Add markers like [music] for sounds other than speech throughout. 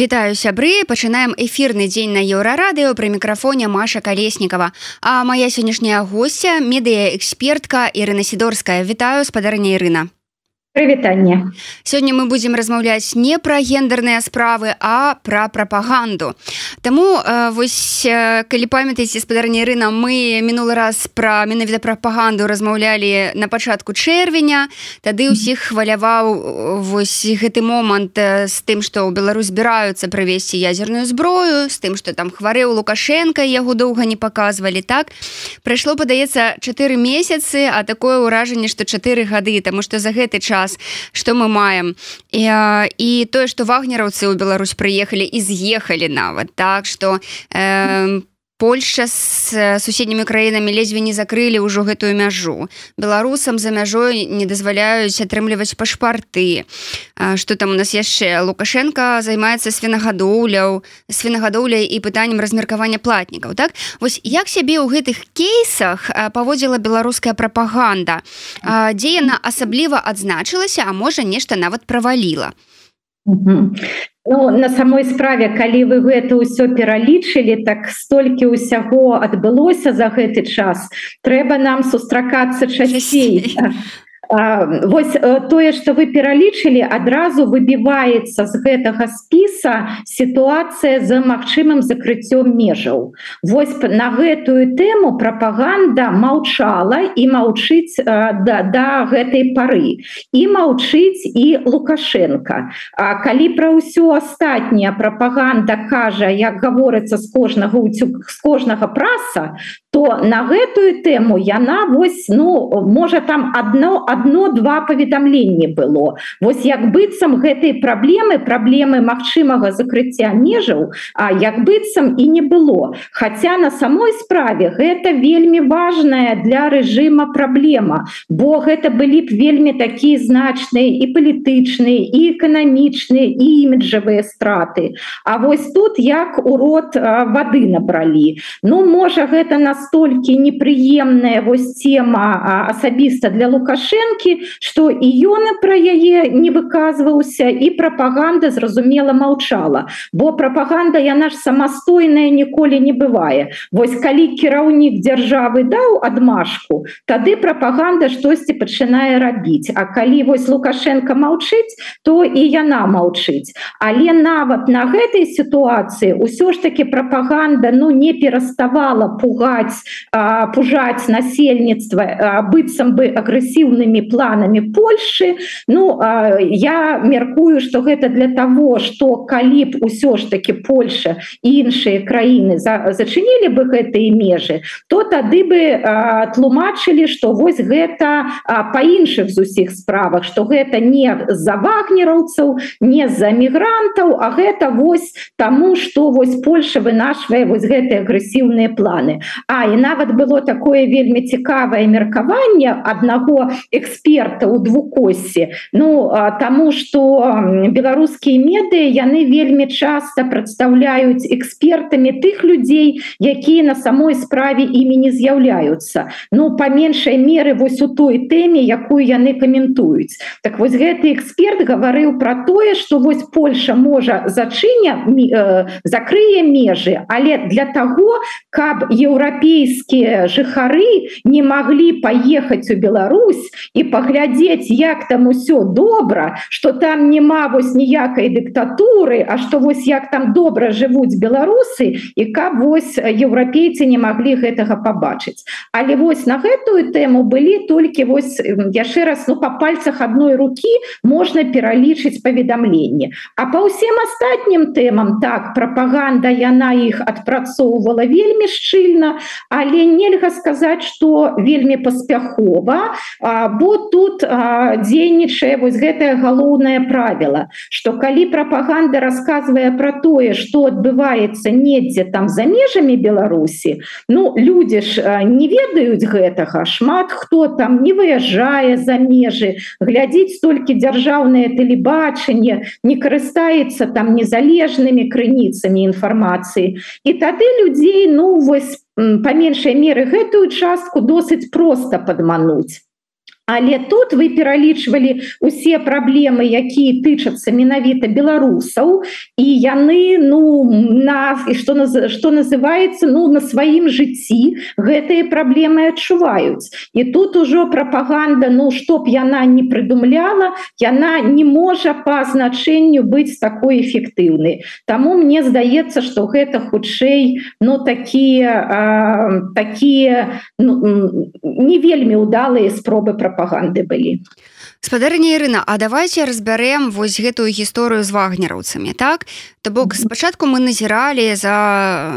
Вітаю сябры. Пачынаем эфірны дзень на еўрарадыо пры мікрафоне Маша калеснікова А моя сённяшняя гостця медыяэкспертка Ірына сідорская. Вітаю спадарня Ірына прывітанне. Сёння мы будзем размаўляць не пра гендерныя справы а пра прапаганду. Таму э, вось э, калі памятаеце спадарні рына мы мінулы раз пра менавіта прапаганду размаўлялі на пачатку чэрвеня. Тады ўсіх хваляваў э, вось гэты момант з тым што ў Беларусь збіраюцца правесці ядзерную зброю з тым што там хварэў лукашенко яго доўга не паказвалі так? Прайшло падаецца чатыры месяцы а такое ўражанне што чатыры гады таму што за гэты час час что мы маем. І, і тое что вагнераўцы ў Беларусь прыехалі і з'ехалі нават так что э, Польша з суседнімі краінамі ледзьве не закрылі ўжо гэтую мяжу. Беларусам за мяжой не дазваляюць атрымліваць пашпарты. Што там у нас яшчэ Лукашенко займаецца свінагадоўляў, свінагадоўляй і пытаннем размеркавання платнікаў. Так вось як сябе ў гэтых кейсах паводзіла беларуская прапаганда, дзе яна асабліва адзначылася, а можа нешта нават праваліла. Ну, на самой справе калі вы гэта ўсё пералічылі так столькі ўсяго адбылося за гэты час. Трэба нам сустракацца часцей Вось э, тое что вы пералічылі адразу выбіваецца з гэтага спіса сітуацыя за магчымым закрыццём межаў. Вось на гэтую тэму прапаганда маўчала і маўчыць да, да гэтай пары. І маўчыць і лукашенко. А калі пра ўсё астатняя прапаганда кажа як гаворыцца з кожнага уцюк з кожнага праса то на гэтую тэму яна вось ну можа там одно одно одно-два паведамленні было. Вось як быццам гэтай праблемы праблемы магчымага закрыцця межаў А як быццам і не было. Хаця на самой справе гэта вельмі важная для рэжыма праблема бо гэта былі б вельмі такія значныя і палітычныя і эканамічныя і іміджавыя страты. А вось тут як урод воды набралі. Ну можа гэта настолькі непрыемная вось тема асабіста для лукашенко рынкі что і ён пра яе не выказваўся і прапаганда зразумела маўчала. Бо прапаганда яна ж самастойная ніколі не бывае. Вось калі кіраўнік дзяржавы даў адмашку тады прапаганда штосьці пачынае рабіць. А калі вось лукашенко маўчыць то і яна маўчыць. Але нават на гэтай сітуацыі ўсё ж таки прапаганда ну не пераставала пугаць пужаць насельніцтва быццам бы агрэсіўнымі такими планами Польши. Ну я меркую что гэта для того что калі б усё ж таки Польша іншыя краіны за, зачынілі бы гэтые межы то тады бы тлумачылі что вось гэта по іншых з усіх справах что гэта не за вагнераўцаў не за мігрантаў а гэта вось тому что вось Польша вынашвае вось гэтые агрэсіўныя планы. А і нават было такое вельмі цікавае меркаванне аднаго эксперта у двукосе Ну тому что беларускія меды яны вельмі часто прадстаўляюць экспертамі тых людзей якія на самой справе імі не з'яўляюцца. Ну по меншай меры вось у той тэме якую яны каментуюць. Так вось гэты эксперт гаварыў про тое что вось Польша можа зачыня э, закрые межы але для того каб еўрапейскія жыхары не могли поехать у Беларусь і паглядзець як там усё добра что там няма вось ніякай дыктатуры А что вось як там добра жывуць беларусы і каб вось еўрапейцы не маглі гэтага побачыць але вось на гэтую тэму былі толькі вось яшчэ раз ну по пальцах одной руки можна пералічыць паведамленне а по ўсім астатнім тэмам так прапаганда яна іх адпрацоўвала вельмі шчыльна але нельга сказаць что вельмі паспяхова бо тут дзейнічае вось гэтае галоўнае правіла что калі прапаганда рассказывае про тое что адбываецца недзе там за межамі Беларусі Ну люди ж не ведаюць гэтага шмат хто там не выязджае за межы глядзіць толькі дзяржаўнае тэлебачанне не карыстаецца там незалежнымі крыніцамі інфармацыі. І тады людзей ну вось по меншай меры гэтую частку досыць просто падмануць Але тут вы пералічвалі усе праблемы якія тычацца менавіта беларусаў і яны ну нас і что что называется ну на сваім жыцці гэтыя праблемы адчуваюць. І тут ужо прапаганда ну чтоб яна не прыдумляла яна не можа по значэнню быць такой эфектыўнай. Таму мне здаецца что гэта хутчэй ну такія такія ну, не вельмі удалыя спробы прапаганды былі. Спадарня Ірына А давайте разбярэм вось гэтую гісторыю з вагнераўцамі так то бок спачатку мы назіралі за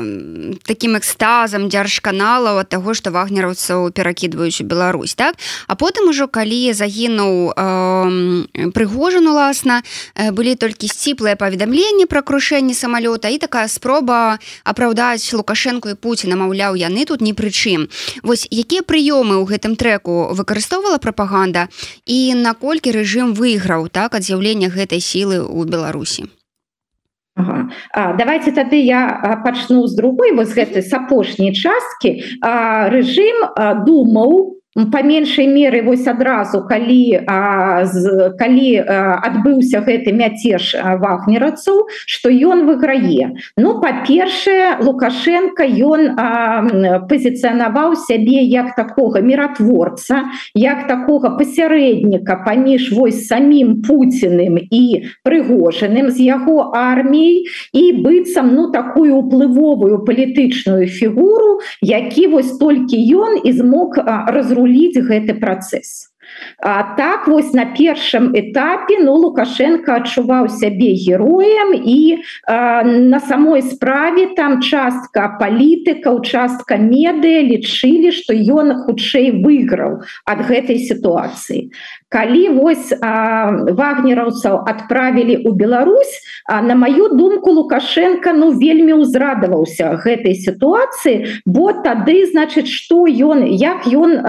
таким экстазам дзяржканалаў ад таго што вагнераўцаў перакідваюць у Беларусь так? А потым ужо калі загінуў э, прыгожан уласна былі толькі сціплыя паведамленні пра крушэнне самалёта і такая спроба апраўдаць лукашенко і Пуціна маўляў яны тут ні прычым вось якія прыёмы ў гэтым трэку выкарыстоўвала прапаганда і наколькі рэжым выйграў так ад з'яўлення гэтай сілы ў Беларусі Ага. А, давайте тады я пачну з другой вось гэтай с апошняй часткі рэжым думаў по меншай меры вось адразу калі а, з, калі адбыўся гэты мяцеж вагнерацаў что ён выграе. Ну па-першае лукашенко ён пазіцыянаваў сябе як такога міратворца як такога пасярэдніка паміж вось самім пуціным і прыгожаным з яго армій і быццам ну такую уплывовую палітычную фігуру які вось толькі ён і змог разрушить руліць гэты працэс. А так вось на першым этапе ну лукашенко адчуваў сябе героем а, на самой справе там частка палітыка участка медыя лічылі што ён хутчэй выйграў ад гэтай сітуацыі калі вось вагнераўцаў адправілі ў Беларусь а, на маю думку лукашенко ну вельмі ўзрадаваўся гэтай сітуацыі бо тады значыць што ён як ён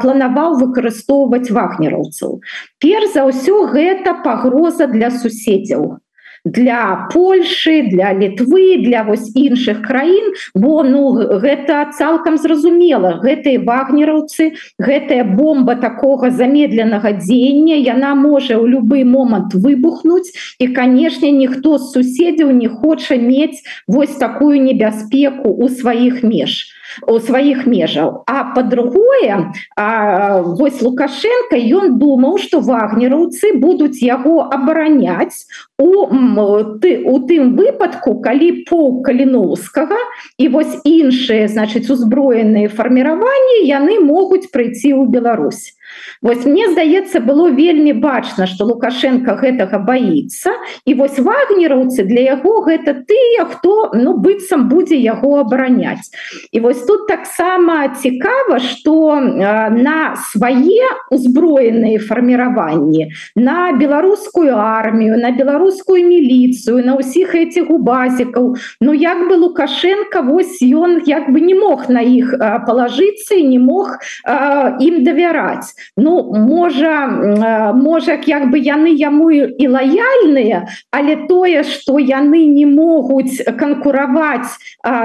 планаваў выкарыстоўваць вагнераўцаў. Перш за ўсё гэта пагроза для суседзяў для Польшы для літвы для вось іншых краін. Бо ну гэта цалкам зразумела. Гэтай вагнераўцы гэтая бомба такога замедленага дзеяння яна можа ў любы момант выбухнуць. І канешне ніхто з суседзяў не хоча мець вось такую небяспеку у сваіх меж у сваіх межаў а по-другое вось лукашенко ён думаў что вагнераўцы будуць яго абараняць у ты у тым выпадку калі по каліновскага і вось іншыя значыць узброеныя фарміраванні яны могуць прыйти ў Беларусь Вось мне здаецца было вельмі бачна что лукашенко гэтага боится і вось вагнераўцы для яго гэта тыя хто ну быццам будзе яго абараняць. І вось тут таксама цікава что на свае узброеныя фарміраванні на беларускую армію на беларускую міліцыю на ўсіх этих убазікаў Ну як бы лукашенко вось ён як бы не мог на іх палажыцца і не мог ім давяраць Ну можа можа як бы яны яму і лаяльныя але тое что яны не могуць канкураваць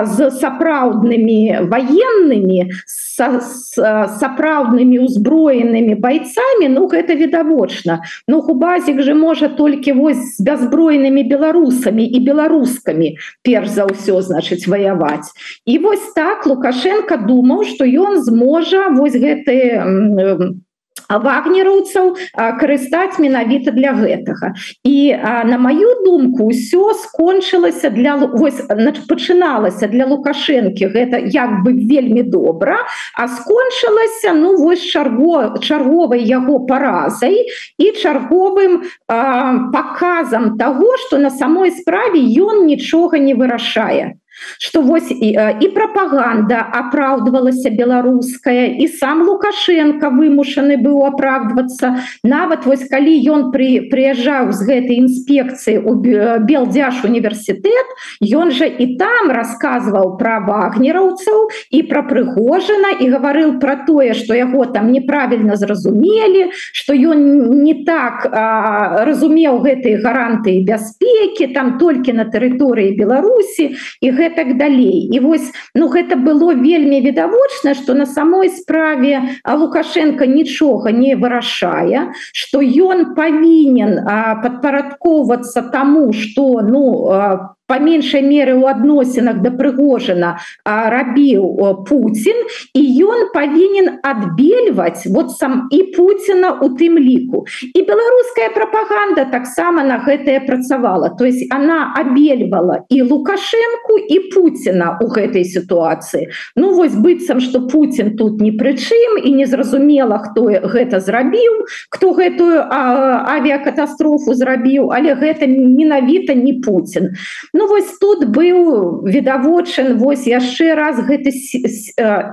з сапраўднымі военными сапраўднымі узброенымі бойцамі Ну гэта відавочна. Ну губазік же можа толькі вось з бяззброенымі беларусамі і беларускамі перш за ўсё значыць ваяваць. І вось так лукашенко думаў что ён зможа вось гэты вагнераўцаў карыстаць менавіта для гэтага. І а, на маю думку ўсё скончылася для вось пачыналася для лукашэнкі гэта як бы вельмі добра а скончылася ну вось чарго чарговай яго паразай і чарговым паказам того что на самой справе ён нічога не вырашае что вось і, і прапаганда апраўдвалася беларуская і сам лукашенко вымушаны быў апраўдвацца нават вось калі ён при прыязджаў з гэтай інспекцыі у белдзяж універсітэт ён жа і там рассказываў пра вагнераўцаў і пра прыгожана і гаварыў про тое что яго там неправільна зразумелі что ён не так а, разумеў гэтые гаранты бяспекі там толькі на тэрыторыі беларусі і гэта гэтак далей і вось ну гэта было вельмі відавочна что на самой справе лукашенко нічога не вырашае что ён павінен падпарадковвацца тому что ну по по меньшай меры у адносінах да прыгожана рабіў Путін і ён павінен адбельваць вот сам і Пуціна у тым ліку і беларуская прапаганда таксама на гэтае працавала то есть она абельвала і лукашенко і Пуціна у гэтай сітуацыі Ну вось быццам что Путін тут ні прычым і незразумела хто гэта зрабіў кто гэтую авіакатастрофу зрабіў але гэта менавіта не Путін Ну вось тут быў відавочын вось яшчэ раз гэты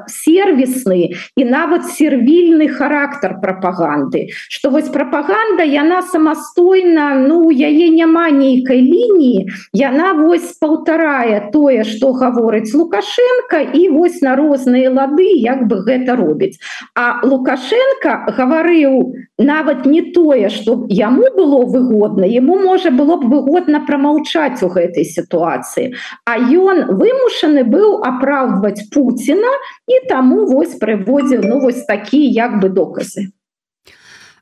сервисны і нават сервільны характар прапаганды. Что вось прапаганда яна самастойна ну яе няма нейкай лініі яна вось паўтарае тое что гаворыць лукашенко і вось на розныя лады як бы гэта робіць. А лукашенко гаварыў нават не тое что яму было выгодна ему можа было б выгодна прамаўчаць у гэтай сітуацыі а ён вымушаны быў апраўдваць Пуціна і таму вось прыводзіў ну вось такія як бы доказы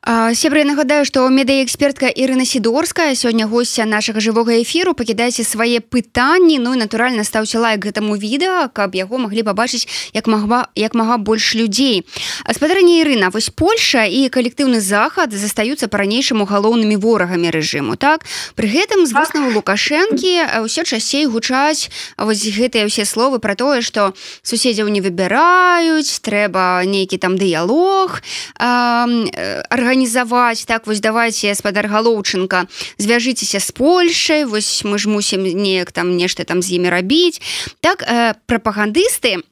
сябры нагадаю што медыяэкспертка Ірына сідорская сёння гостця нашага жывога эфіру пакідайце свае пытанні. Ну і натуральна стаўце лайк гэтаму відэа каб яго маглі пабачыць як магла як мага больш людзей. Спадарня Ірына вось Польша і калектыўны захад застаюцца па-ранейшаму галоўнымі ворагамі рэжыму так? Пры гэтым з вуснаву лукашэнкі ўсё часцей гучаць вось гэтыя ўсе словы пра тое што суседзяў не выбіраюць трэба нейкі там дыялог арганізм арганізаваць так вось давайте спадар галоўчынка звяжыцеся з Польшай вось мы ж мусім неяк там нешта там з імі рабіць. Так э, прапагандысты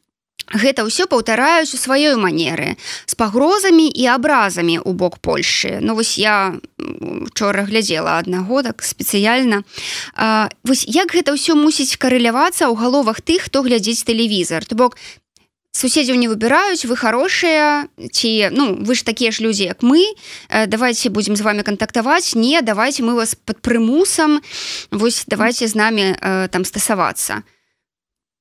гэта ўсё паўтараюць у сваёй манеры з пагрозамі і абразамі у бок Польшы Ну вось я учора глядзела аднаго так спецыяльна. Вось як гэта ўсё мусіць карэлявацца ў галовах тых хто глядзіць тэлевізор то бок суседзяў не выбіраюць вы хорошыя ці ну вы ж такія ж людзі як мы. Э, давайте будем з вами кантактаваць не давайте мы вас под прымусам вось давайте з нами э, там стасавацца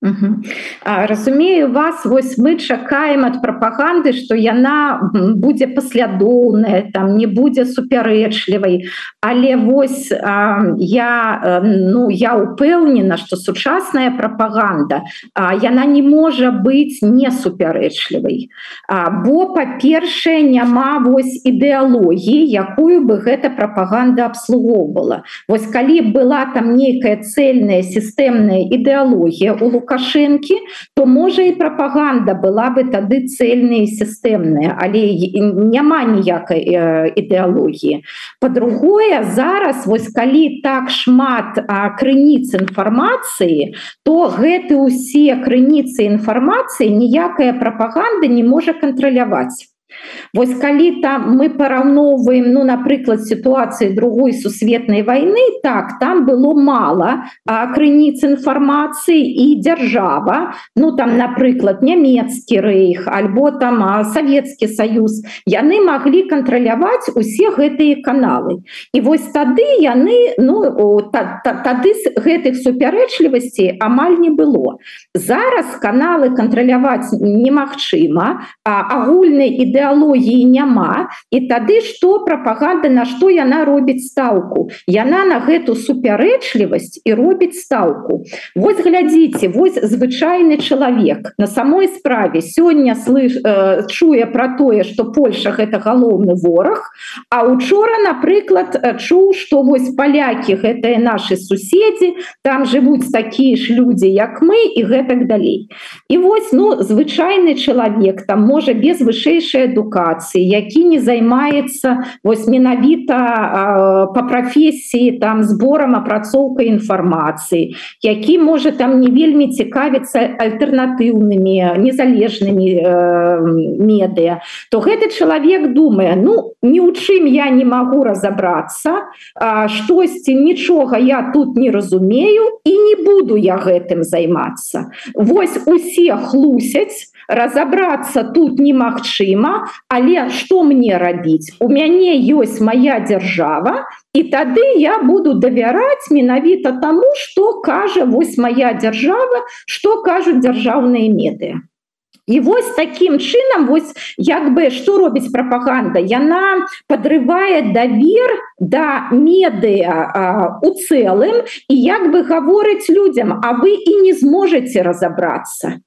разумею вас вось мы чакаем ад прапаганды что яна будзе паслядоўная там не будзе супярэчлівай. Але вось а, я ну я упэўнена что сучасная прапаганда а, яна не можа быць не супярэчлівай. Бо па-першае няма вось ідэалогіі якую бы гэта прапаганда абслугоўвала. Вось калі была там нейкая цельная сістэмная ідэалогія у лука лукашэнкі то можа і прапаганда была бы тады цельная сістэмная але няма ніякай э, ідэалогіі. По-другое зараз вось калі так шмат крыніц інфармацыі то гэты усе крыніцы інфармацыі ніякая прапаганда не можа кантраляваць Вось калі там мы параўноўваем ну напрыклад сітуацыі другой сусветнай войны так там было мало крыніц інфармацыі і дзяржава ну там напрыклад нямецкі рэйх альбо там Савецкі Саюз яны маглі кантраляваць усе гэтыя каналы. І вось тады яны ну та, та, тады з гэтых супярэчлівасцей амаль не было. Зараз каналы кантраляваць немагчыма агульнай ідэалогіі ідэалогіі няма і тады што прапаганда на што яна робіць стаўку? Яна на гэту супярэчлівасць і робіць стаўку. Вось глядзіце вось звычайны чалавек. На самой справе сёння слыш э, чуе пра тое што Польша гэта галоўны вораг а учора напрыклад чуў што вось палякі гэтыя наши суседзі там жывуць такія ж людзі як мы і гэтак далей. І вось ну звычайны чалавек там можа без вышэйшай адукацыі які не займаецца вось менавіта по прафесіі там зборам апрацоўкай інфармацыі які можа там не вельмі цікавіцца альтэрнатыўнымі незалежнымі э, медыа то гэты чалавек думае ну ні ў чым я не магу разобрацца штосьці нічога я тут не разумею і не буду я гэтым займацца. Вось усе хлусяць разобрацца тут немагчыма але что мне рабіць у мяне ёсць моя держава і тады я буду давяраць менавіта тому что кажа вось моя держава что кажуць дзяржаўныя меды І вось таким чынам вось як бы што робіць прапаганда яна подрывае давер да медыа у цэлым і як бы гаворыць людям а вы і не зможете разобрацца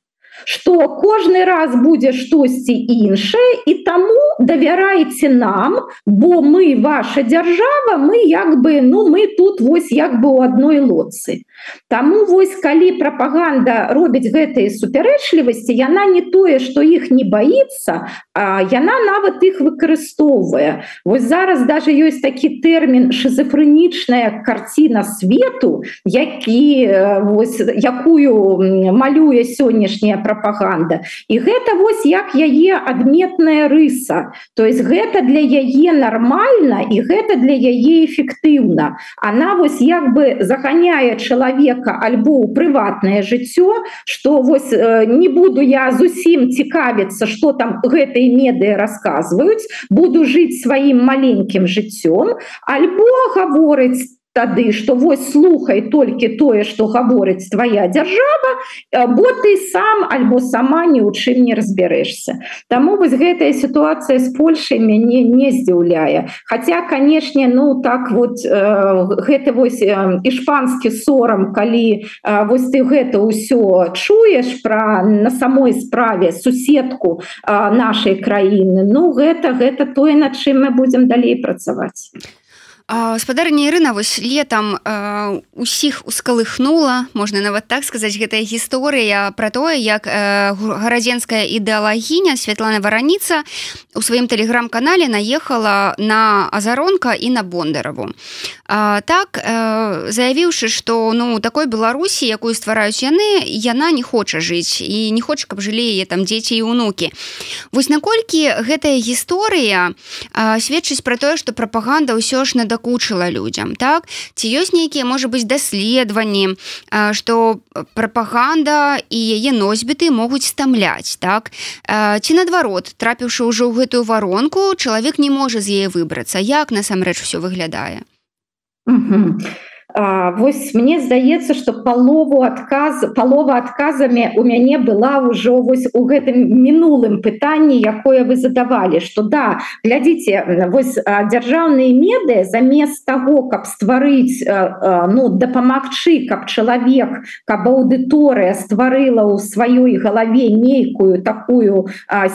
что кожны раз будзе штосьці іншае і таму давярайце нам бо мы ваша дзяржава мы як бы ну мы тут вось як бы у адной лодцы Таму вось калі прапаганда робіць гэтыя супярэчлівасці яна не тое што іх не баится яна нават іх выкарыстоўвае. Вось зараз даже ёсць такі тэрмін шизофрэнічная карціна свету які вось, якую малюе сённяшняя прапаганда. І гэта вось як яе адметная рыса. То есть гэта для яе нормально і гэта для яе эфектыўна. Она вось як бы заганяе чалавека альбо ў прыватнае жыццё что вось не буду я зусім цікавіцца что там гэтай меды рассказываюць буду жыць сваім маленькім жыццём альбо гаворыць тады что вось слухай толькі тое что гаворыць твоя держава бо ты сам альбо сама ні ў чым не разбярэшься Таму вось гэтая ситуация с Польшай мяне не здзіўляе. Хотя канешне ну так вот э, гэта вось э, ішпанскі сорам калі э, вось ты гэта ўсё чуеш про на самой справе суседку э, нашай краіны Ну гэта гэта тое над чым мы будем далей працаваць спадарня Ірына вось летом усіх ускалыхнула можна нават так сказаць гэтая гісторыя про тое як гарадзенская ідэалагіня Святлана вараніца у сваім тэлеграм-канале наехала на азаронка і на бондараву. Так заявіўшы что ну такой беларусі якую ствараюць яны яна не хоча жыць і не хоча каб жылі яе там дзеці і унукі вось наколькі гэтая гісторыя сведчыць про тое что прапаганда ўсё ж надо надакучыла людям так? Ці ёсць нейкія можа быть даследаванні что прапаганда і яе носьбіты могуць стамляць так? Ці наадварот трапіўшы ўжо ў гэтую варонку чалавек не можа з яе выбрацца. Як насамрэч все выглядае Вось мне здаецца что палову адказ палова адказамі у мяне была ўжо вось у гэтым мінулым пытанні якое вы задавалі что да глядзіце вось дзяржаўныя меды замест того каб стварыць ну дапамагчы каб чалавек каб аўдыторыя стварыла ў сваёй галаве нейкую такую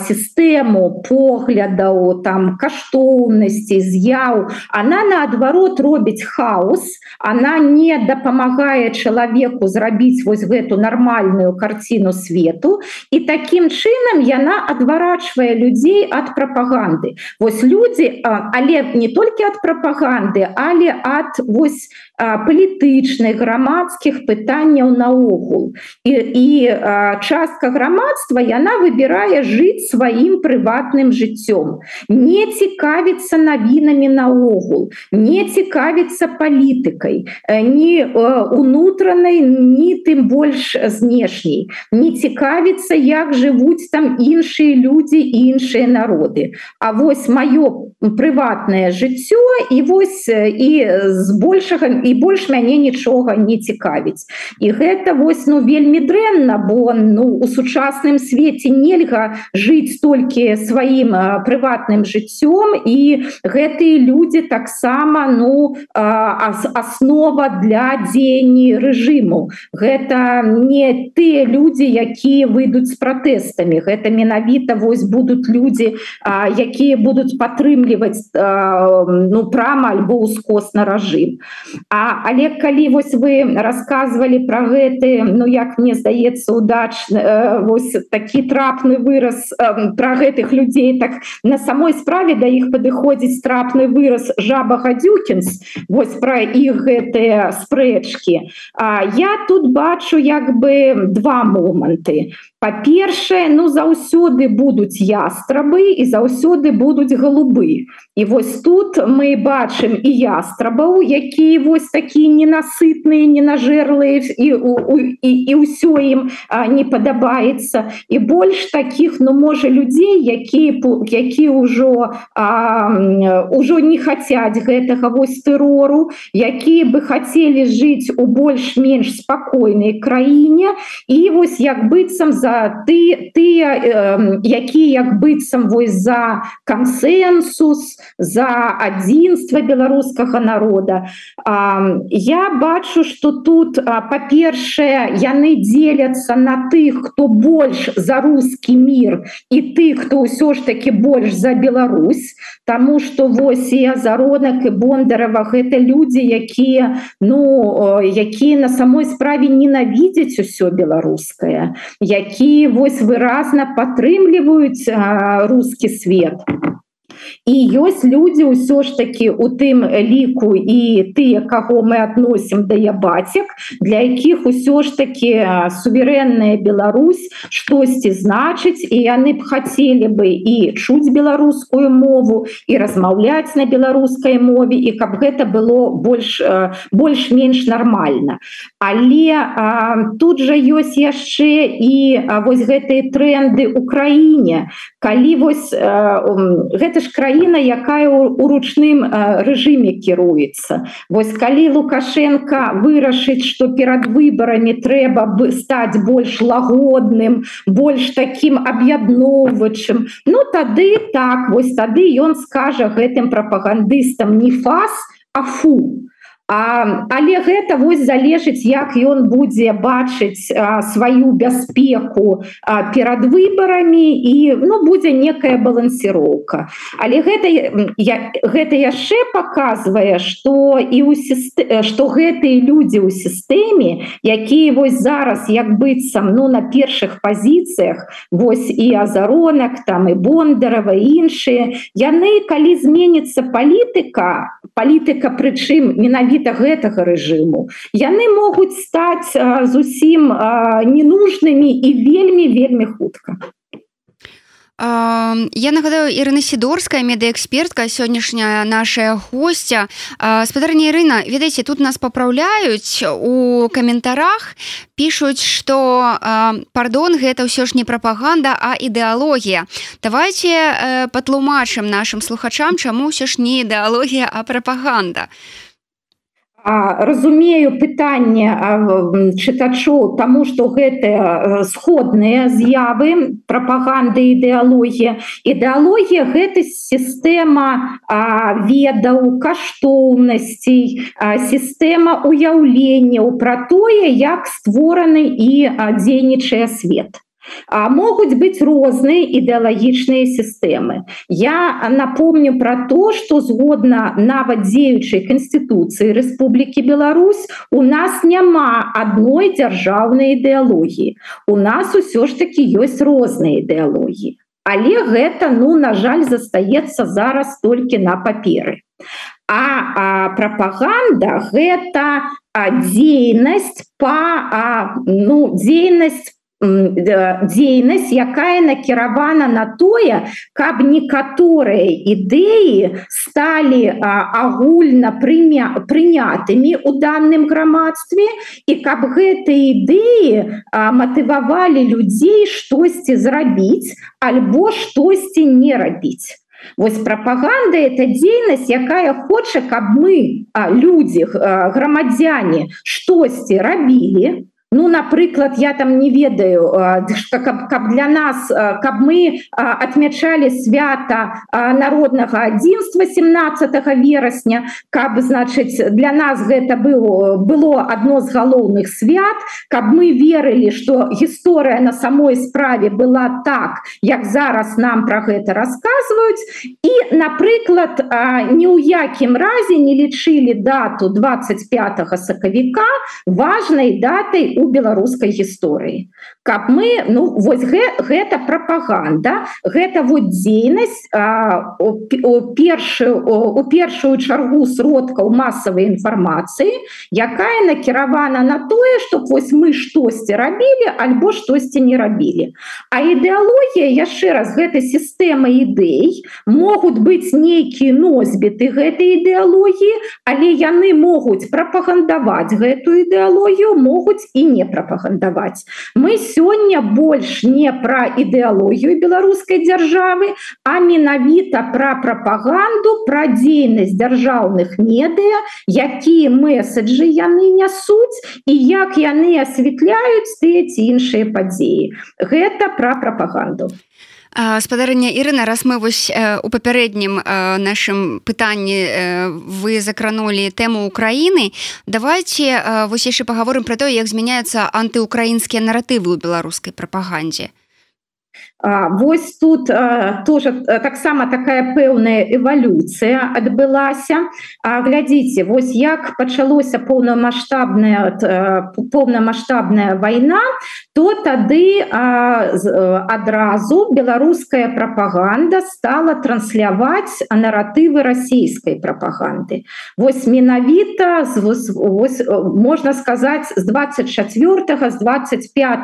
сістэму поглядаў там каштоўнасці з'яў она наадварот робіць хаос она она не дапамагае чалавеку зрабіць вось гэту нармальную карціну свету і таким чынам яна адварачвае людзей ад прапаганды. Вось людзі але не толькі ад прапаганды але ад вось палітычных грамадскіх пытанняў наогул. І, і частка грамадства яна выбірае жыць сваім прыватным жыццём. Не цікавіцца навінамі наогул не цікавіцца палітыкай ні унутранай ні тым больш знешняй. Не цікавіцца як жывуць там іншыя людзі іншыя народы. А вось маё прыватнае жыццё і вось і з большага і больш мяне нічога не цікавіць. І гэта вось ну вельмі дрэнна бо ну у сучасным свеце нельга жыць толькі сваім прыватным жыццём і гэтыя людзі таксама ну основа аснова для дзеянні рэжыму. Гэта не тыя людзі якія выйдуць з пратэстамі. Гэта менавіта вось будуць людзі якія будуць падтрымліваць ну прама альбо ускосна рэжым. А але калі вось вы рассказывалі про гэты Ну як мне здаецца удачны вось такі трапны выраз про гэтых людзей так на самой справе да іх падыходзіць трапны выраз жаба гадюкінс вось про іх гэты гэтыя спрэчкі я тут бачу як бы два моманты па-першае ну заўсёды будуць ястрабы і заўсёды будуць галубы. І вось тут мы бачым і ястрабаў якія вось такія ненасытныя ненажэрлыя і і ўсё ім не падабаецца і больш таких ну можа людзей які які ўжо ўжо не хацяць гэтага вось тэрору якія бы хацелі жыць у больш-менш спакойнай краіне і вось як быццам за ты тыя які як быццам вось за кансенсус за адзінства беларускага народа я бачу что тут па-першае яны дзеляцца на тых хто больш за русский мир і ты хто ўсё ж таки больш за Беларусь. Таму что вось і азаронак і бондарова гэта людзі якія ну якія на самой справе ненавідзяць усё беларускае які вось выразна падтрымліваюць русский свет і ёсць людзі ўсё ж таки у тым ліку і тыя каго мы адносім да я бацек для якіх усё ж таки суверэнная Беларусь штосьці значыць і яны б хацелі бы і чуць беларускую мову і размаўляць на беларускай мове і каб гэта было больш больш-менш нармальна. Але а, тут жа ёсць яшчэ і а, вось гэтыя тренды Украіне калі вось а, гэта ж краіна якая у ручным рэжыме кіруецца. Вось калі лукашенко вырашыць что перад выбарамі трэба бы стаць больш лагодным больш таким аб'ядноўвачым Ну тады так вось тады ён скажа гэтым прапагандыстам не фас а фу А, але гэта вось залежыць як ён будзе бачыць а, сваю бяспеку а, перад выбарамі і ну будзе некая балансіроўка. Але гэта я гэта яшчэ показвае что і у что гэтыя людзі ў сістэме якія вось зараз як быццам ну на першых пазіцыях вось і азаронак там і бондарова іншыя яны калі зменится палітыка палітыка прычым менавіта менавіта гэтага рэжыму. Яны могуць стаць зусім ненужнымі і вельмі вельмі хутка. Я нагадаю Ірына сідорская медыэкспертка сённяшняя наша гостця спадарня Ірына ведаеце тут нас папраўляюць у каментарах пишутць что пардон гэта ўсё ж не прапаганда а ідэалогія. Давайте патлумачым нашим слухачам чаму ўсё ж не ідэалогія а прапаганда. а разумею пытанне чытачоў тому что гэта сходныя з'явы прапаганды ідэалогія ідэалогія гэта сістэма ведаў каштоўнасцей сістэма уяўленняў пра тое як створаны і дзейнічае свет а могуць быць розныя ідэалагічныя сістэмы. Я напомню про то что згодна нават дзеючай канституцыі Республікі Беларусь у нас няма адной дзяржаўнай ідэалогіі. У нас усё ж таки ёсць розныя ідэалогіі. Але гэта ну на жаль застаецца зараз толькі на паперы. А, а прапаганда гэта дзейнасць па ну дзейнасць дзейнасць якая накіравана на тое каб некаторыя ідэі сталі агульна прыня прынятымі у данным грамадстве і каб гэтыя ідэі матывавалі людзей штосьці зрабіць альбо штосьці не рабіць. Вось прапаганда это дзейнасць якая хоча каб мы людзі грамадзяне штосьці рабілі Ну напрыклад я там не ведаю каб, каб для нас каб мы отмячалі свята народнага адзінства 17 верасня каб значыць для нас гэта было было одно з галоўных свят каб мы верылі что гісторыя на самой справе была так як зараз нам про гэта рассказываюць і напрыклад ні ў якім разе не лічылі дату 25 сакавіка важной датай у беларускай гісторыі. Каб мы ну вось гэ, гэта прапаганда гэта вот дзейнасць першую у першую чаргу сродкаў масавай інфармацыі якая накіравана на тое что вось мы штосьці рабілі альбо штосьці не рабілі. А ідэалогія яшчэ раз гэта сістэма ідэй могуць быць нейкія носьбіты гэтай ідэалогіі але яны могуць прапагандаваць гэтую ідэалогію могуць і не прапагандаваць мы сёння больш не пра ідэалогію беларускай дзяржавы а менавіта пра прапаганду пра дзейнасць дзяржаўных медыа якія месаджы яны нясуць і як яны асвятляюць тыя ці іншыя падзеі гэта пра прапаганду спадарня Ірына раз мы вось у папярэднім нашым пытанні вы закранулі тэму Украіны давайте вось яшчэ паговорым пра тое як змяняюцца антыукраінскія наратывы ў беларускай прапагандзе Вось тут тоже таксама такая пэўная эвалюцыя адбылася. Глядзіце вось як пачалося поўнамасштабная поўнамасштабная вайна то тады адразу беларуская прапаганда стала трансляваць наратывы расійскай прапаганды. Вось менавіта можна сказаць з 24 з 25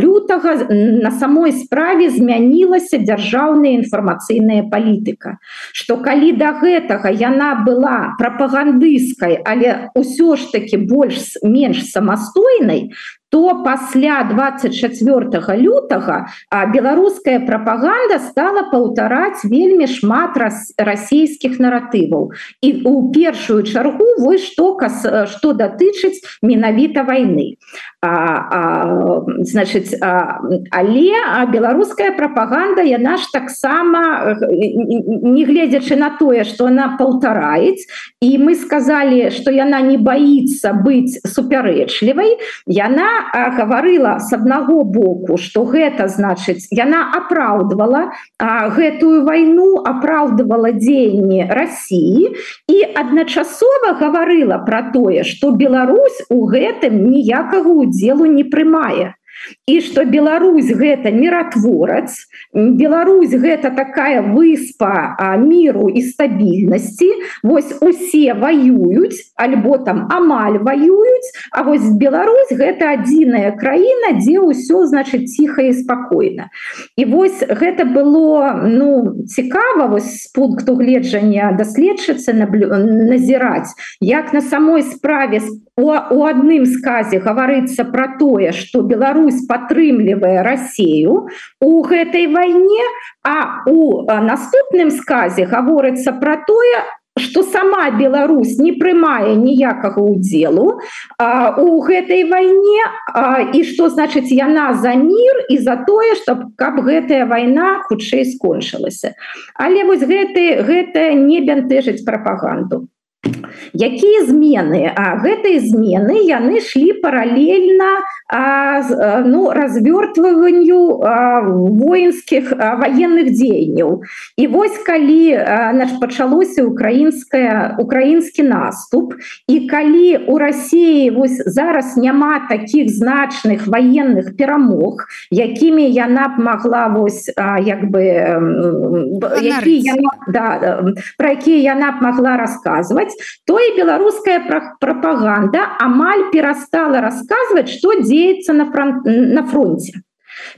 лютага на самом самой справе змянілася дзяржаўная інфармацыйная палітыка что калі до гэтага яна была прапагандысткай але ўсё ж таки больш менш самастойнай то пасля 24 лютага беларуская прапаганда стала паўтараць вельмі шмат раз расійскіх наратываў. І у першую чаргу вы што кас што датычыць менавіта войны значыць але беларуская прапаганда яна ж таксама не гледзячы на тое что она паўтараюць і мы сказали что яна не боится быць супярэчлівай яна гаварыла с аднаго боку что гэта значыць яна апраўдвала гэтую вайну апраўдывала дзеянні Росіі і адначасова гаварыла про тое что Беларусь у гэтым ніякага удзелу не прымае і что Беларусь гэта миротворац Беларусь гэта такая выспа миру і стабільнасці Вось усе воююць альбо там амаль воююць А вось Беларусь гэта адзіная краіна дзе ўсё значит ціха і спокойно і вось гэта было ну цікава вось з пункту гледжання даследчыцца назіраць як на самой справе у, у адным сказе гаварыцца про тое что Беларусь падтрымлівае Россию у гэтай вайне а у наступным сказе гаворыцца про тое что сама Беларусь не прымае ніякага удзелу у гэтай вайне і что значыць яна за мир і за тое что каб гэтая вайна хутчэй скончылася. Але вось гэты гэта не бянтэжыць прапаганду якія змены? А гэтай змены яны шлі паралельна а, ну развёртванню воінскіх военных дзеянняў. І вось калі наш пачалося украінская украінскі наступ і калі у Росіі вось зараз няма таких значных военных перамог якімі яна б могла вось як бы які яна, да, про якія яна б могла рассказывать то і беларуская прапаганда амаль перастала рассказывать что дзеецца на фронт на фронте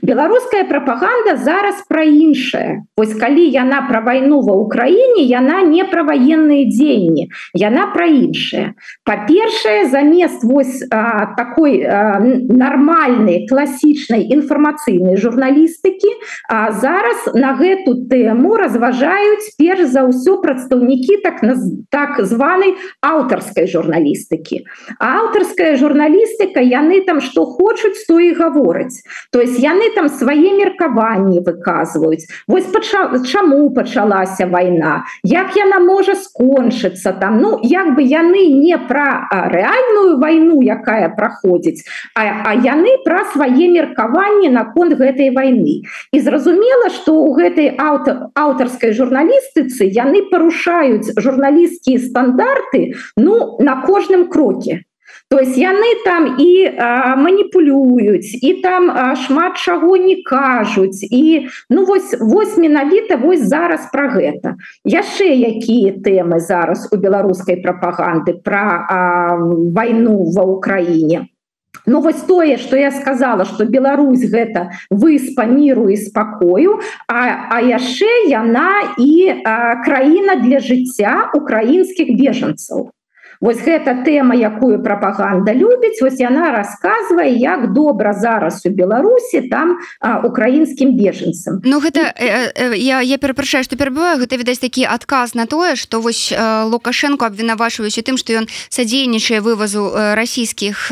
беларуская прапаганда зараз пра іншае. Ось калі яна пра вайну ва ўкраіне яна не пра ваенныя дзеянні яна пра іншае. Па-першае замест вось а, такой а, нармальнай класічнай інфармацыйнай журналістыкі а зараз на гэту тэму разважаюць перш за ўсё прадстаўнікі так на так званай аўтарскай журналістыкі. Аўтарская журналістыка яны там што хочуць то і гавораць. То есть яны там свае меркаванні выказваюць вось пача... чаму пачалася вайна як яна можа скончыцца там? Ну як бы яны не пра рэальную вайну якая праходзіць а, а яны пра свае меркаванні наконт гэтай вайны і зразумела что у гэтай аўтар аўтарскай журналістыцы яны парушаюць журналісцкія стандарты ну на кожным кроке то есть яны там і маніпулююць і там а, шмат чаго не кажуць. І ну вось вось менавіта вось зараз про гэта. Яшчэ якія тэмы зараз у беларускай прапаганды про войну ва ўкраіне? Ну вось тое что я сказала что Беларусь гэта выспа миру і спакою а, а яшчэ яна і а, краіна для жыцця украінскіх бежанцаў Вось гэта тэма якую прапаганда любіць вось яна рассказывае як добра зараз у Беларусі там украінскім бежанцам. Ну гэта э, э, я, я перапрашаю што перабываю гэта відаць такі адказ на тое што вось э, лукашенко абвінавачваюць у тым што ён садзейнічае вывазу расійскіх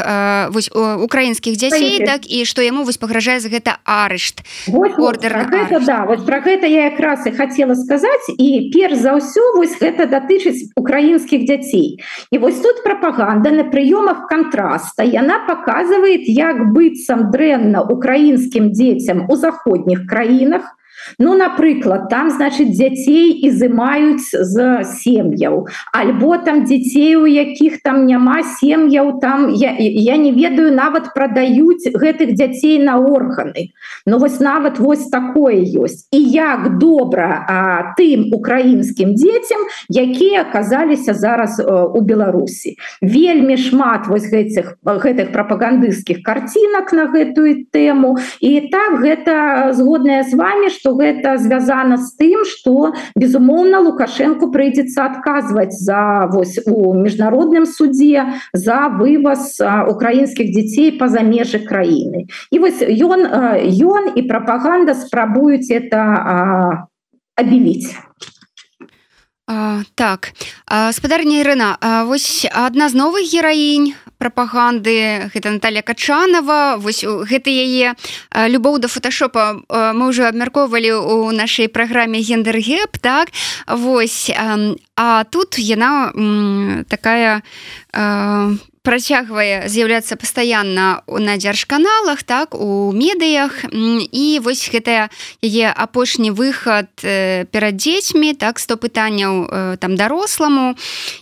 украінскіх дзяцей так і што яму вось пагражае за гэта арышт ордер да вот про гэта я якраз і хацела сказаць і перш за ўсё вось гэта датычыць украінскіх дзяцей і вось тут прапаганда на прыёмах контраста яна показывает як быццам дрэнна украінскім дзецям у заходніх краінах Ну напрыклад там значит дзяцей ізымаюць з сем'яў альбо там дзяцей у якіх там няма сем'яў там я, я не ведаю нават прадаюць гэтых дзяцей на органы. Ну вось нават вось такое ёсць. І як добра а, тым украінскім дзецям якія аказаліся зараз у Беларусі. Вельмі шмат вось гэтых гэтых прапагандысцкіх карцінак на гэтую тэму. І так гэта згодная з вами что гэта звязана з тым что безумоўна лукашенко прыйдзецца адказваць за вось у міжнародным суде за вываз украінскіх дзяцей па-за межы краіны. І вось ён ён і прапаганда спрабуюць это абіліць так. Спадарня Ірына вось адна з новых гераінь прапаганды гэта Наталья качанова вось гэта яе любоў да фотошопа мы уже абмяркоўвалі у нашай праграме гендер-геп так? Вось а тут яна такая працягвае з'яўляцца пастаянна на дзяржканалах так у медыях і вось гэтая яе апошні выхад перад дзецьмі так сто пытанняў там даросламу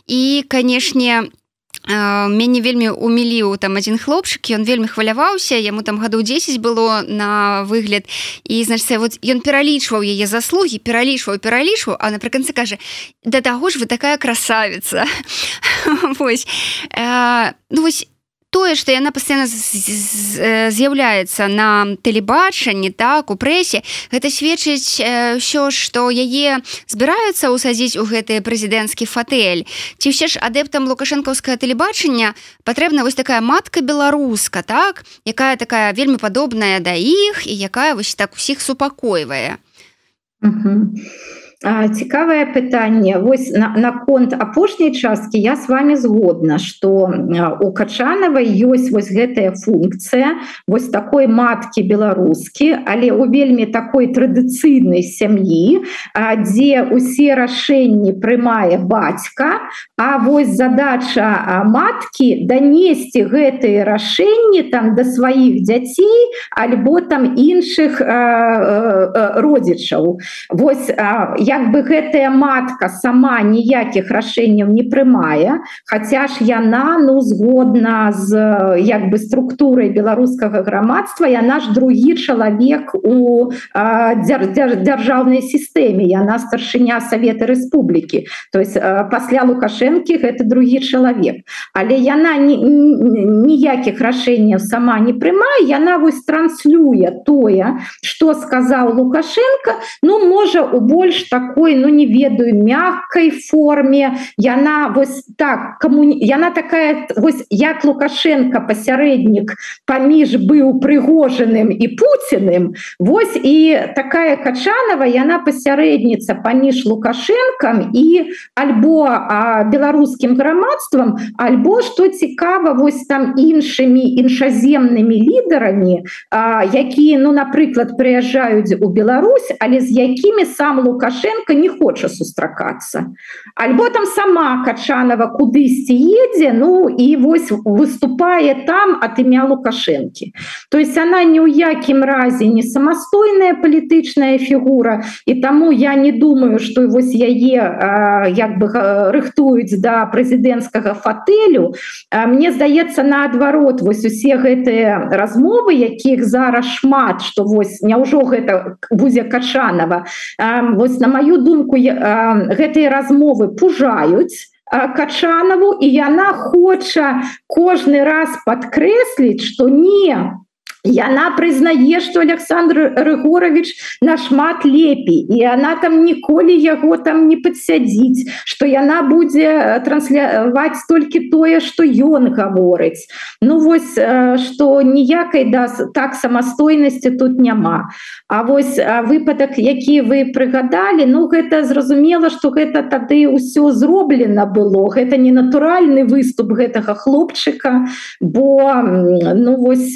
і канешне у мяне вельмі уміліў там один хлопчык ён вельмі хваляваўся яму там гадоў 10 было на выгляд. І значит вот ён пералічваў яе заслугі пералічваў пералічваў а напрыканцы кажа да таго ж вы такая красавица [laughs] вось. Ну вось тое что яна постоянно з'яўляецца на тэлебачанні так у прэсе гэта сведчыць ўсё что яе збіраюцца ўсадзіць у гэты прэзідэнцкі фатэль. Ці ўсе ж адэптам лукашэнкаўскае тэлебачання патрэбна вось такая матка беларуска так якая такая вельмі падобная да іх і якая вось так усіх супакойвае. Uh -huh цікавае пытанне. Вось наконт на апошняй часткі я с вами згодна что у качанавай ёсць вось гэтая функцыя вось такой маткі беларускі але у вельмі такой традыцыйнай сям'і дзе усе рашэнні прымае бацька А вось задача маткі данесці гэтые рашэнні там да сваіх дзяцей альбо там іншых родзічаў. Вось я як бы гэтая матка сама ніякіх рашэнняў не прымае Хаця ж яна ну згодна з як бы структурай беларускага грамадства яна ж другі чалавек у дзяр, дзяр, дзяржаўнай сістэме яна старшыня Савета Рэспублікі. То есть пасля лукашэнкі гэта другі чалавек. Але яна ніякіх рашэнняў сама не прымае яна вось транслюе тое что сказаў лукашенко ну можа у больш так такой ну не ведаю мягкой форме. Яна вось так кому яна такая вось як лукашенко пасярэднік паміж быў прыгожаным і пуціным Вось і такая качанова яна пасярэдніца паміж лукашэнкам і альбо беларускім грамадствам альбо што цікава вось там іншымі іншаземнымі лідарамі якія ну напрыклад прыязджаюць у Беларусь але з якімі сам лукаш лукашенко не хоча сустракацца альбо там сама качанова кудысьці едзе ну і вось выступае там от імя лукашэнкі то есть она ні ў якім разе не самастойная палітычная фігура і таму я не думаю что вось яе як бы рыхтуюць да прэзідэнцкага фатэлю. Мне здаецца наадварот вось усе гэтыя размовы якіх зараз шмат что вось няўжо гэта будзе качанова. Вось на маю думку гэтыя размовы пужаюць качанаву і яна хоча кожны раз падкрэсліць что не Яна прызнае, што Александр Рыгорович нашмат лепей і она там ніколі яго там не падсядзіць, што яна будзе трансляваць толькі тое, што ён гаворыць. Ну вось што ніякай да так самастойнасці тут няма. А вось выпадак, які вы прыгадалі, ну гэта зразумела, што гэта тады ўсё зроблена было. Гэта не натуральны выступ гэтага хлопчыка, бо ну вось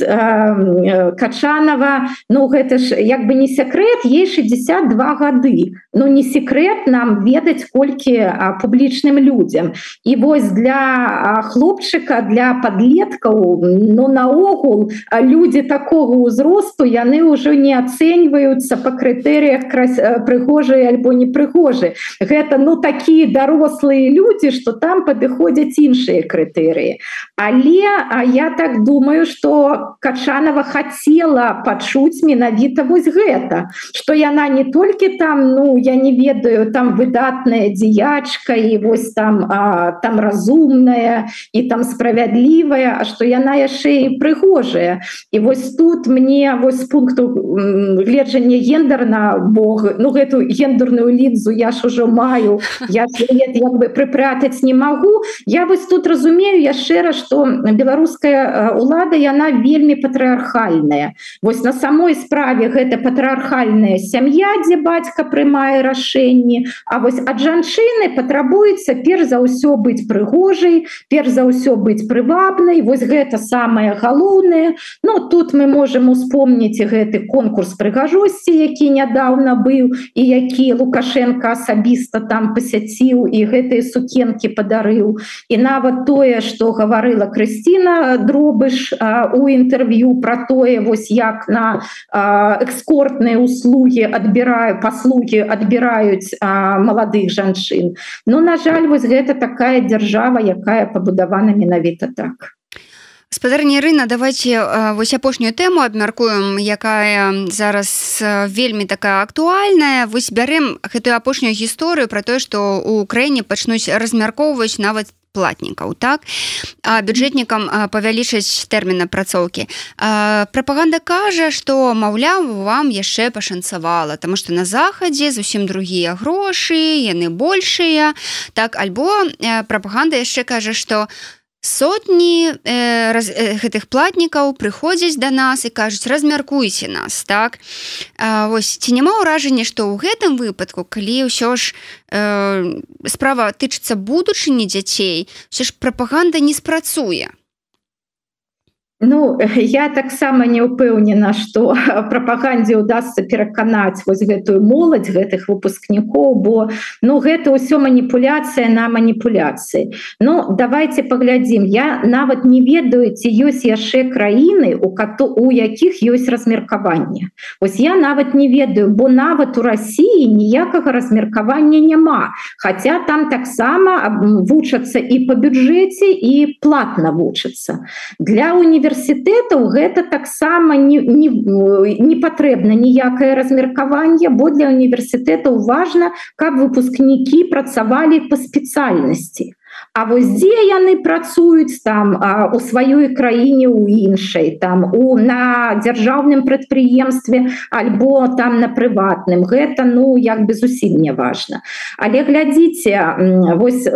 качанова. Ну гэта ж як бы не секрет ей 62 гады. Ну не секрет нам ведаць колькі публічным людям і вось для хлопчыка для подлеткаў но наогул люди такого ўзросту яны ўжо не ацэньваюцца по крытэрыях прыгожыя альбо не прыгожы гэта ну такие дарослыя люди что там падыходзяць іншыя крытэрыі. Але а я так думаю что качанова хацела пачуць менавіта вось гэта что яна не толькі там ну я не ведаю там выдатная дзеячка і вось там а, там разумная і там справядлівая А что яна яшчэ і прыгожая. І вось тут мне вось пункту гледжання гендерна Бог ну гэту гендерную лінзу я ж ужо маю я як бы прыпрятаць не магу. Я вось тут разумею яшчэ раз что беларуская улада яна вельмі патрыархальная Вось на самой справе гэта патрыархальная сям'я дзе бацька прымае рашэнні. А вось ад жанчыны патрабуецца перш за ўсё быць прыгожай перш за ўсё быць прывабнай. Вось гэта самое галоўнае. Ну тут мы можемм успомніць гэты конкурс прыгажосці які нядаўна быў і які лукашенко асабіста там пасяціў і гэтыя сукенкі падарыў. І нават тое что гаварыла Крысціна дробыш у інтэрв'ю про тое вось як на экскортныя услуги адбіраю паслуги адбіраюць маладых жанчын но на жаль вось гэта такая дзяржава якая пабудавана менавіта так. Спадарні рына давайте вось апошнюю тэму абмяркуем якая зараз вельмі такая актуальная. Вось бярем гэтую апошнюю гісторыю про тое что у краіне пачнуць размяркоўваць нават платнікаў так? Бюджэтнікам павялічыць тэрмін апрацоўкі прапаганда кажа што маўляў вам яшчэ пашанцавала тому что на захадзе зусім другія грошы яны большыя так? Альбо прапаганда яшчэ кажа што у сотні э, раз, э, гэтых платнікаў прыходзяць да нас і кажуць размяркуйся нас так? А, ось ці няма ўражання што ў гэтым выпадку калі ўсё ж э, справа тычыцца будучыні дзяцей все ж прапаганда не спрацуе Ну [laughs] я таксама не ўпэўнена, што [laughs] прапагандзе ўдасся пераканаць вось гэтую моладзь гэтых выпускнікоў, бо ну гэта ўсё маніпуляцыя на маніпуляцыі. Ну давайте паглядзім. Я нават не ведаю, ці ёсць яшчэ краіны, у кату у якіх ёсць размеркаванне. Вось я нават не ведаю, бо нават у Росіі ніякага размеркавання няма. Хаця там таксама вучацца і па бюджэце і платна вучацца. Для універсітэта універсітэтаў гэта таксама не, не, не патрэбна ніякае размеркаванне бо для універсітэтаў важна каб выпускнікі працавалі па спецыяльнасці А вось дзе яны працуюць там а, у сваёй краіне у іншай там у на дзяржаўным прадпрыемстве альбо там на прыватным гэта ну як бы зусім не важно. Але глядзіце вось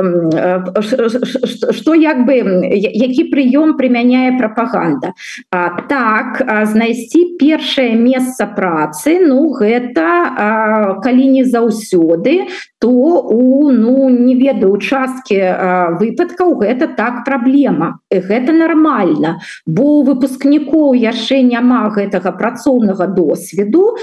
что як бы які прыём прымяняе прапаганда а, так знайсці першае месца працы ну гэта а, калі не заўсёды то у ну не ведаю участкі а, выпадкаў гэта так праблема. Гэта нормально бо у выпускнікоў яшчэ няма гэтага працоўнага досведу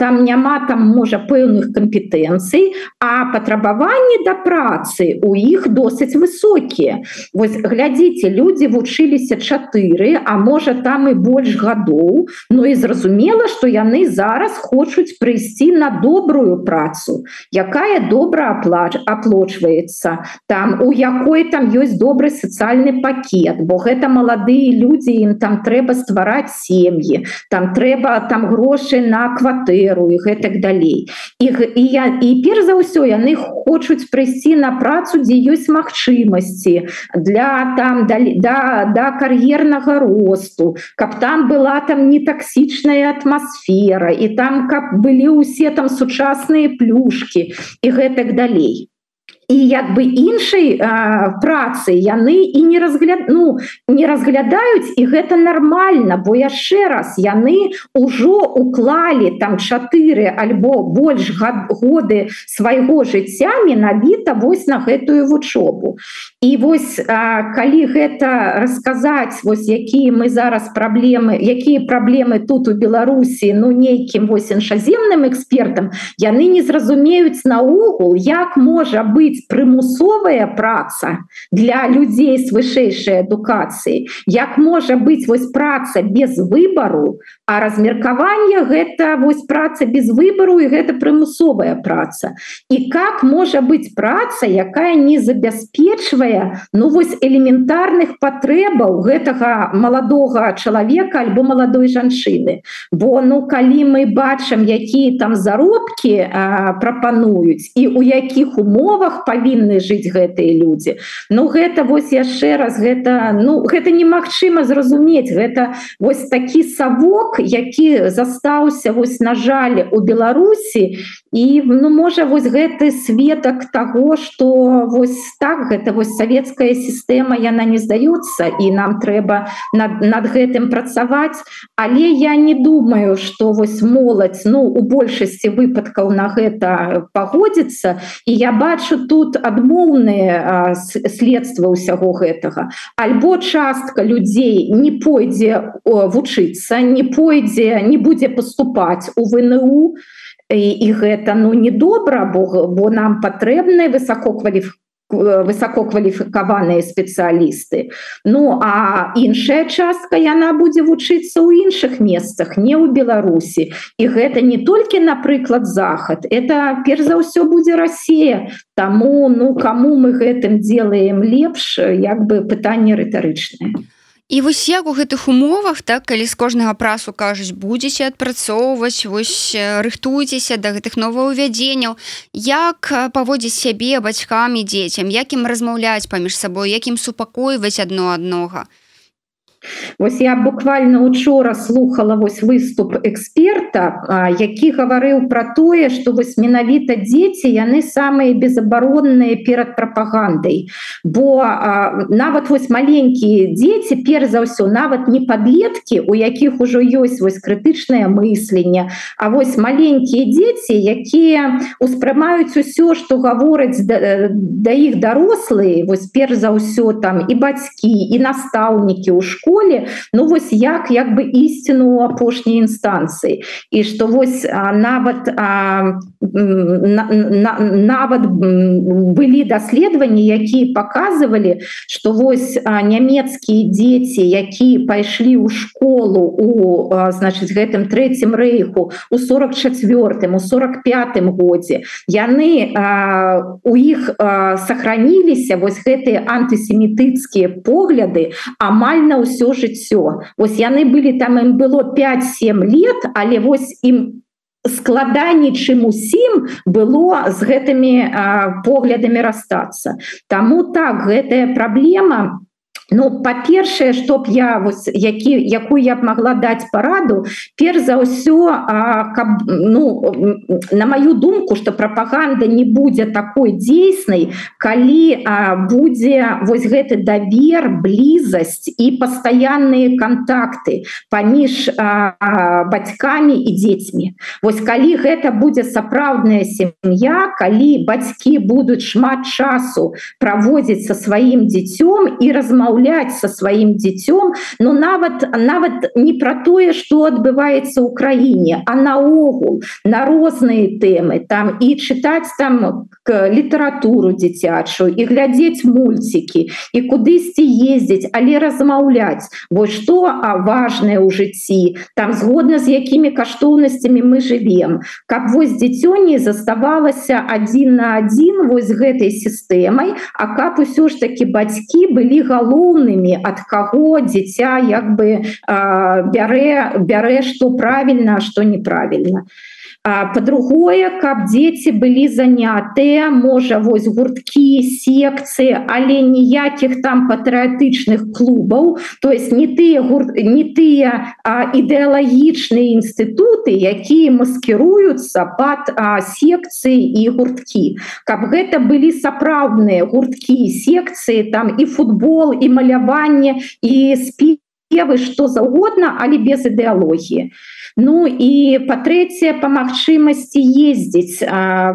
там няма там можа пэўных кампетэнцый а патрабаванні да працы у іх досыць высокія. Вось глядзіце людзі вучыліся чатыры а можа там і больш гадоў Ну і зразумела што яны зараз хочуць прыйсці на добрую працу якая добра аплач аплочваецца. Там у якой там ёсць добры сацыяльны пакет бо гэта маладыя людзі ім там трэба ствараць сем'і там трэба там грошы на кватэру і гэтак далей. Іх і я і перш за ўсё яны хочуць прыйсці на працу дзе ёсць магчымасці для там да, да, да кар'ернага росту каб там была там не таксічная атмасфера і там каб былі ўсе там сучасныя плюшки і гэтак далей і як бы іншай працы. Яны і не разгляд ну не разглядаюць і гэта нормально бо яшчэ раз яны ўжо уклалі там чатыры альбо больш годы свайго жыцця менавіта вось на гэтую вучобу. І вось а, калі гэта расказаць вось якія мы зараз праблемы якія праблемы тут у Беларусі ну нейкім вось іншаземным экспертам яны не зразумеюць наогул як можа быть быць прымусовая праца для людзей з вышэйшай адукацыі як можа быць вось праца без выбару а размеркаванне гэта вось праца без выбару і гэта прымусовая праца? І как можа быць праца якая не забяспечвае ну вось элементарных патрэбаў гэтага маладога чалавека альбо маладой жанчыны? Бо ну калі мы бачым якія там заробкі прапануюць і у якіх умовах павінны жыць гэтыя людзі. Ну гэта вось яшчэ раз гэта ну гэта немагчыма зразумець. Гэта вось такі савок які застаўся вось на жаль у Беларусі. І ну можа вось гэты светак того что вось так гэта вось савецкая сістэма яна не здаецца і нам трэба над, над гэтым працаваць. Але я не думаю что вось моладзь ну у большасці выпадкаў на гэта пагодзіцца. І я бачу тут тут адмоўныя следства ўсяго гэтага. Альбо частка людзей не пойдзе вучыцца не пойдзе не будзе поступаць у вНУ і, гэта ну недобра бо бо нам патрэбны высококваліф высококваліфікаваныя спецыялісты Ну а іншая частка яна будзе вучыцца ў іншых месцах не ў Беларусі і гэта не толькі напрыклад захад это перш за ўсё будзе Росія Таму ну кому мы гэтым делаем лепш як бы пытанне рытарычнае І вось як у гэтых умовах так калі з кожнага прасу кажуць будзеце адпрацоўваць вось рыхтуйцеся да гэтых новаўвядзенняў. Як паводзіць сябе бацькамі дзецям? Якім размаўляць паміж сабой якім супакойваць адно аднога Вось я буквально учора слухала вось выступ эксперта які гаварыў про тое что вось менавіта дзеці яны самыя безабаронныя перад прапагандай. Бо а, нават вось маленькія дзеці перш за ўсё нават не подлетки у якіх ужо ёсць вось крытычнае мысленне А вось маленькія дзеці якія успрымаюць усё что гавораць да, да іх дарослыя вось перш за ўсё там і бацькі і настаўнікі ў школе школе ну вось як як бы ісціну апошняй інстанцыі. І что вось нават а, на, на, нават былі даследаванні якія показывалі что вось нямецкія дзеці якія пайшлі ў школу у значыць гэтым третьем рэйху у 44 у 45 годзе яны а, у іх сохраніліся вось гэтыя антысемітыцкія погляды амаль на ўсё ўсё жыццё. Вось яны былі там ім было 5-7 лет але вось ім складаней чым усім было з гэтымі а, поглядамі расстацца. Таму так гэтая праблема Ну па-першае чтоб я вось які якую я б могла даць параду перш за ўсё каб ну на маю думку что прапаганда не будзе такой дзейснай калі а, будзе вось гэты давер блізасць і пастаянныя контакты паміж бацькамі і дзецьмі. Вось калі гэта будзе сапраўдная сям'я калі бацькі будуць шмат часу праводзіць со сваім дзіцём і размаўляць размаўляць со сваім дзіцём но нават нават не про тое что адбываецца ў краіне а наогул на розныя тэмы там і чытаць там літаратуру дзіцячую і глядзець мульцікі і кудысьці ездзіць але размаўляць вось что а важное ў жыцці там згодна з якімі каштоўнасцямі мы живвем каб вось дзіцё не заставалася один на один вось гэтай сістэмай а каб усё ж таки бацькі былі галоўны галоўнымі ад каго дзіця як бы бярэ бярэ што правільна што неправільна по-другое каб дзеці былі занятыя можа вось гурткі секцыі але ніякіх там патрыятычных клубаў. То есть не тыя гурт не тыя ідэалагічныя інстытуты якія маскіруюцца под секцыі і гурткі. Каб гэта былі сапраўдныя гурткі секцыі там і футбол і маляванне і спевы што заўгодна але без ідэалогіі Ну і па-трэцяе па магчымасці ездзіць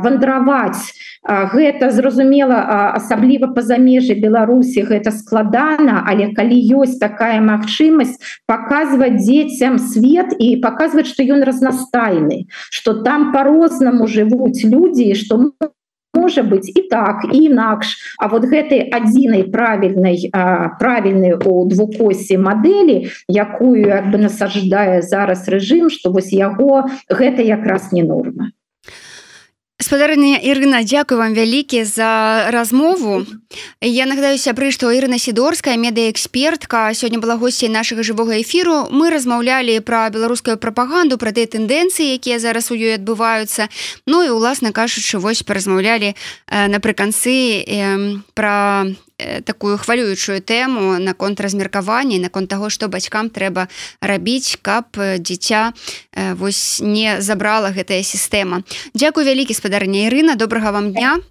вандраваць гэта зразумела асабліва па-за межы Беларусі гэта складана але калі ёсць такая магчымасць паказваць дзецям свет і паказваць што ён разнастайны что там по-рознаму жывуць людзі што можа быть і так і інакш А вот гэтай адзінай правільнай правільнай у двукосе мадэлі якую як бы насаждае зараз рэжым что вось яго гэта якраз не норма спадарня Ірына Дякую вам вялікі за размову. Я нагадаю сябры што Ірына сідорская медыаэкспертка сёння была госцей нашага жывога эфіру. Мы размаўлялі пра беларускую прапаганду пра тыя тэндэнцыі якія зараз у ёй адбываюцца. Ну і уласна кажучы вось паразмаўлялі напрыканцы пра такую хвалюючую тэму наконт размеркавання наконт таго што бацькам трэба рабіць каб дзіця вось не забрала гэтая сістэма. Дзякуй вялікі спадарня Ірына. Добрага вам дня